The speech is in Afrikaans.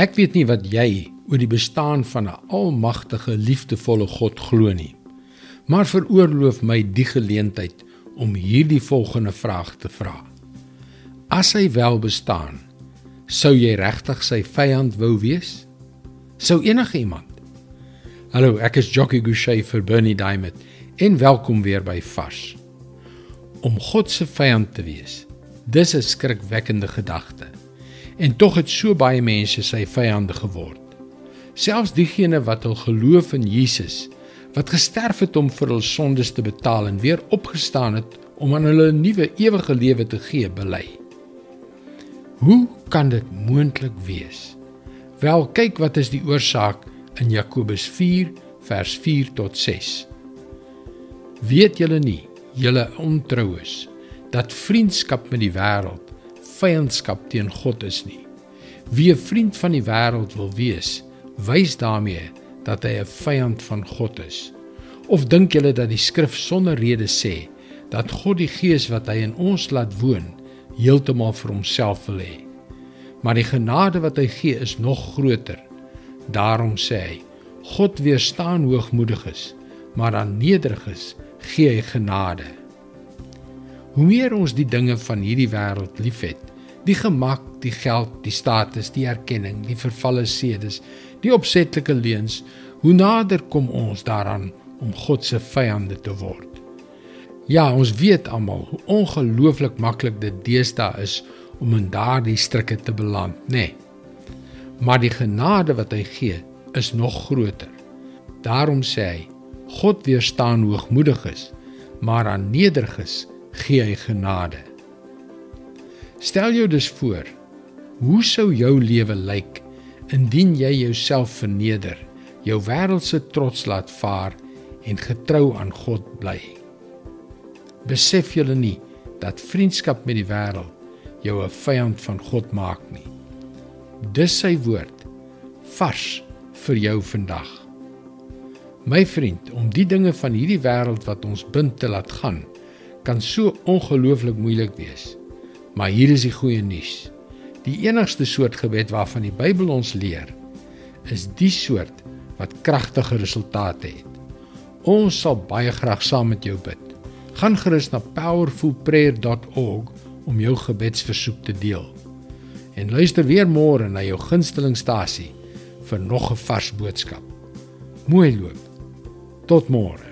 Ek weet nie wat jy oor die bestaan van 'n almagtige, liefdevolle God glo nie. Maar veroorloof my die geleentheid om hierdie volgende vraag te vra. As hy wel bestaan, sou jy regtig sy vyand wou wees? Sou enige iemand? Hallo, ek is Jockey Gouchee vir Bernie Diamond en welkom weer by Vars. Om God se vyand te wees, dis 'n skrikwekkende gedagte. En tog het so baie mense sy vyande geword. Selfs diegene wat hul geloof in Jesus, wat gesterf het om vir hul sondes te betaal en weer opgestaan het om aan hulle 'n nuwe ewige lewe te gee, bely. Hoe kan dit moontlik wees? Wel, kyk wat is die oorsaak in Jakobus 4 vers 4 tot 6. Weet julle nie, julle ontroues, dat vriendskap met die wêreld vyandskap teen God is nie. Wie 'n vriend van die wêreld wil wees, wys daarmee dat hy 'n vyand van God is. Of dink julle dat die skrif sonder rede sê dat God die gees wat hy in ons laat woon, heeltemal vir homself wil hê? Maar die genade wat hy gee is nog groter. Daarom sê hy: God weerstaan hoogmoediges, maar aan nederiges gee hy genade. Hoe meer ons die dinge van hierdie wêreld liefhet, die gemak, die geld, die status, die erkenning, die vervalle sedes, die opsetlike leuns, hoe nader kom ons daaraan om God se vyande te word. Ja, ons weet almal hoe ongelooflik maklik dit deesdae is om in daardie strikke te beland, nê. Nee. Maar die genade wat hy gee, is nog groter. Daarom sê hy: God weerstaan hoogmoediges, maar aan nederiges gee hy genade. Stel jou dus voor, hoe sou jou lewe lyk indien jy jouself verneder, jou wêreldse trots laat vaar en getrou aan God bly. Besef julle nie dat vriendskap met die wêreld jou 'n vyand van God maak nie. Dis sy woord vars vir jou vandag. My vriend, om die dinge van hierdie wêreld wat ons bind te laat gaan, kan so ongelooflik moeilik wees. Maar hier is die goeie nuus. Die enigste soort gebed waarvan die Bybel ons leer, is die soort wat kragtige resultate het. Ons sal baie graag saam met jou bid. Gaan gerus na powerfulprayer.org om jou gebedsversoek te deel. En luister weer môre na jou gunstelingstasie vir nog 'n vars boodskap. Mooi loop. Tot môre.